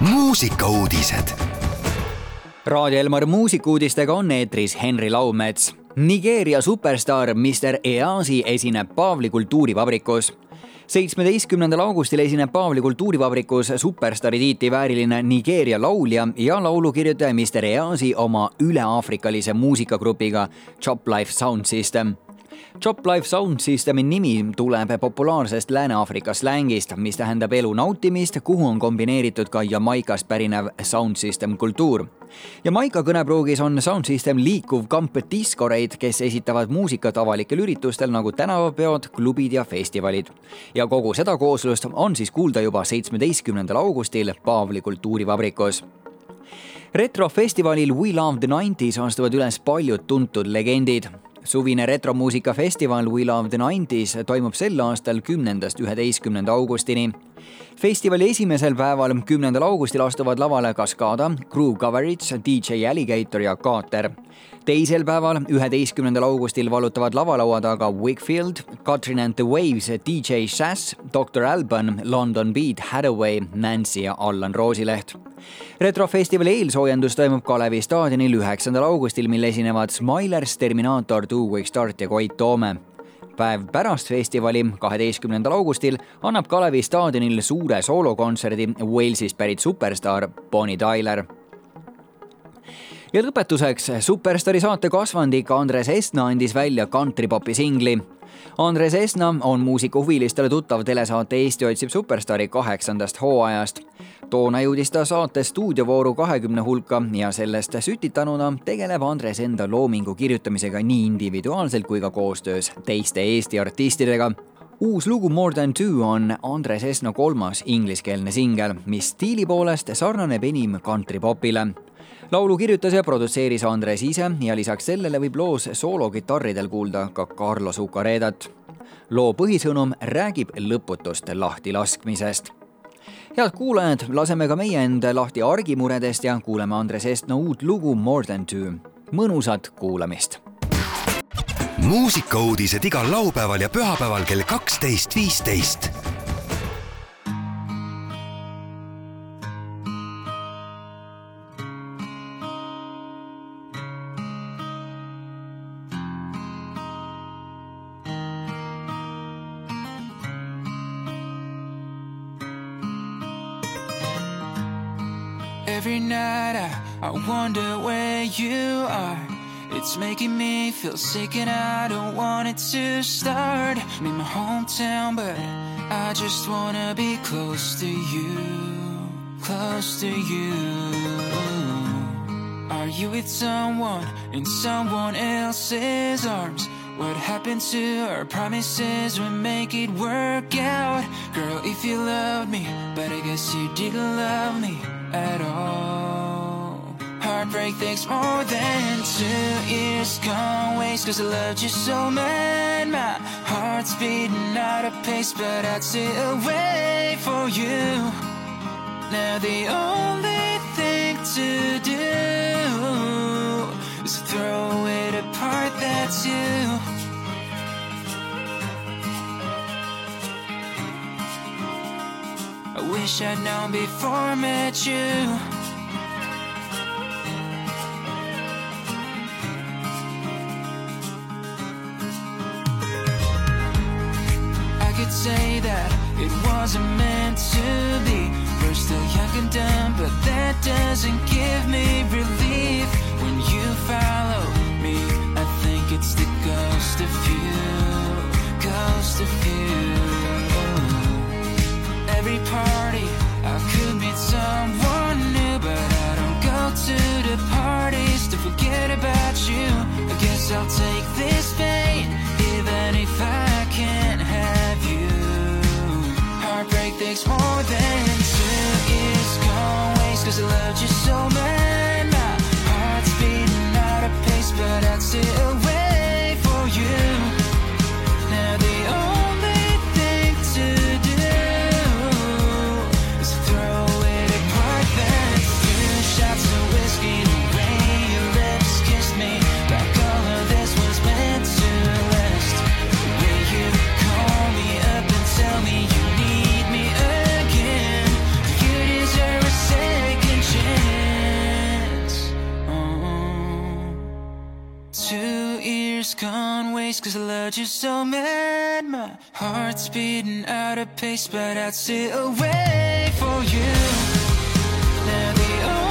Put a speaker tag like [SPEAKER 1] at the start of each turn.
[SPEAKER 1] muusikauudised. Raadio Elmar muusikuudistega on eetris Henri Laumets. Nigeeria superstaar Mr Easi esineb Paavli kultuurivabrikus seitsmeteistkümnendal augustil esineb Paavli kultuurivabrikus superstaari tiitli vääriline Nigeeria laulja ja laulukirjutaja Mr Easi oma üle-aafrikalise muusikagrupiga Chop Life Sound System Chop Life Sound Systemi nimi tuleb populaarsest Lääne-Aafrika slängist, mis tähendab elu nautimist, kuhu on kombineeritud ka Jamaikast pärinev sound system kultuur. Jamaika kõnepruugis on sound system liikuv kamp diskoreid, kes esitavad muusikat avalikel üritustel nagu tänavapeod, klubid ja festivalid. ja kogu seda kooslust on siis kuulda juba seitsmeteistkümnendal augustil Paavli kultuurivabrikus retrofestivalil We Love the Nineties astuvad üles paljud tuntud legendid suvine retromuusikafestival We Love the Nineties toimub sel aastal kümnendast üheteistkümnenda augustini. Festivali esimesel päeval, kümnendal augustil astuvad lavale Cascada, Groove Coverage, DJ Alligator ja Kaater. teisel päeval, üheteistkümnendal augustil valutavad lavalaua taga Wakefield, Katrin and the Waves, DJ Sass, Dr Alban, London Beat, Hathaway, Nancy ja Allan Roosileht retrofestivali eelsoojendus toimub Kalevi staadionil üheksandal augustil, mil esinevad Smilers, Terminaator, Two Week Start ja Koit Toome päev pärast festivali, kaheteistkümnendal augustil, annab Kalevi staadionil suure soolokontserdi Walesist pärit superstaar Bonnie Tyler. Ja lõpetuseks Superstaari saate kasvandik Andres Estna andis välja kantripopi singli. Andres Esna on muusikahuvilistele tuttav telesaate Eesti otsib superstaari kaheksandast hooajast. toona jõudis ta saate stuudiovooru kahekümne hulka ja sellest sütitanuna tegeleb Andres enda loomingu kirjutamisega nii individuaalselt kui ka koostöös teiste Eesti artistidega. Uus lugu More than two on Andres Esno kolmas ingliskeelne singel, mis stiili poolest sarnaneb enim kantripopile laulu kirjutas ja produtseeris Andres ise ja lisaks sellele võib loos soolokitarridel kuulda ka Carlos Ucaredat. loo põhisõnum räägib lõputust lahtilaskmisest. head kuulajad, laseme ka meie end lahti argimuredest ja kuuleme Andres Estno uut lugu More than two. mõnusat kuulamist
[SPEAKER 2] muusikauudised igal laupäeval ja pühapäeval kell kaksteist, viisteist
[SPEAKER 3] Every night I, I wonder where you are. It's making me feel sick and I don't want it to start. I'm in my hometown, but I just wanna be close to you. Close to you. Are you with someone in someone else's arms? What happened to our promises? We make it work out. Girl, if you loved me, but I guess you didn't love me at all. Heartbreak takes more than two years gone waste Cause I loved you so mad My heart's beating out of pace But I'd still wait for you. Now the only thing to do Is throw it apart, part that's you wish I'd known before I met you. I could say that it wasn't meant to be. We're still young and dumb, but that doesn't give me relief. When you follow me, I think it's the ghost of you, ghost of you every party You're so mad. My heart's beating out of pace But I'd still wait for you. Now the